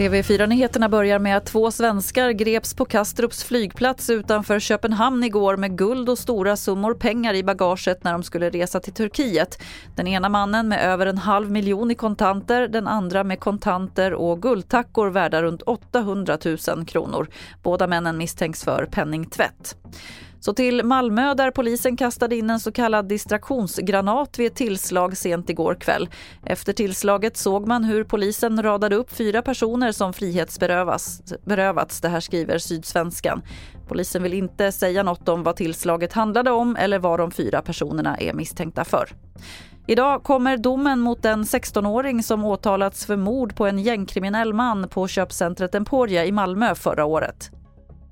TV4-nyheterna börjar med att två svenskar greps på Kastrups flygplats utanför Köpenhamn igår med guld och stora summor pengar i bagaget när de skulle resa till Turkiet. Den ena mannen med över en halv miljon i kontanter, den andra med kontanter och guldtackor värda runt 800 000 kronor. Båda männen misstänks för penningtvätt. Så till Malmö där polisen kastade in en så kallad distraktionsgranat vid ett tillslag sent igår kväll. Efter tillslaget såg man hur polisen radade upp fyra personer som frihetsberövats. Det här skriver Sydsvenskan. Polisen vill inte säga något om vad tillslaget handlade om eller vad de fyra personerna är misstänkta för. Idag kommer domen mot den 16-åring som åtalats för mord på en gängkriminell man på köpcentret Emporia i Malmö förra året.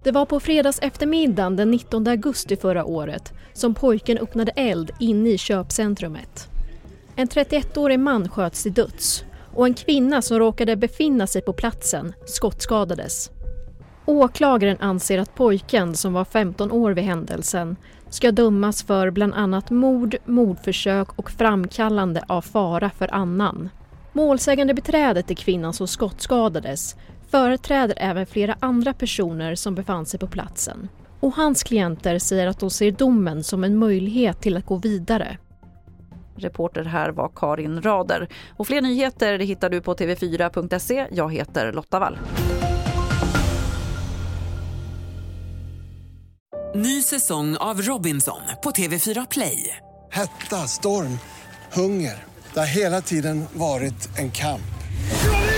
Det var på fredags eftermiddagen den 19 augusti förra året som pojken öppnade eld inne i köpcentrumet. En 31-årig man sköts till döds och en kvinna som råkade befinna sig på platsen skottskadades. Åklagaren anser att pojken, som var 15 år vid händelsen, ska dömas för bland annat mord, mordförsök och framkallande av fara för annan. Målsägande beträdet till kvinnan som skottskadades företräder även flera andra personer som befann sig på platsen. Och hans klienter säger att de ser domen som en möjlighet till att gå vidare. Reporter här var Karin Rader. Och fler nyheter hittar du på tv4.se. Jag heter Lotta Wall. Ny säsong av Robinson på TV4 Play. Hetta, storm, hunger. Det har hela tiden varit en kamp.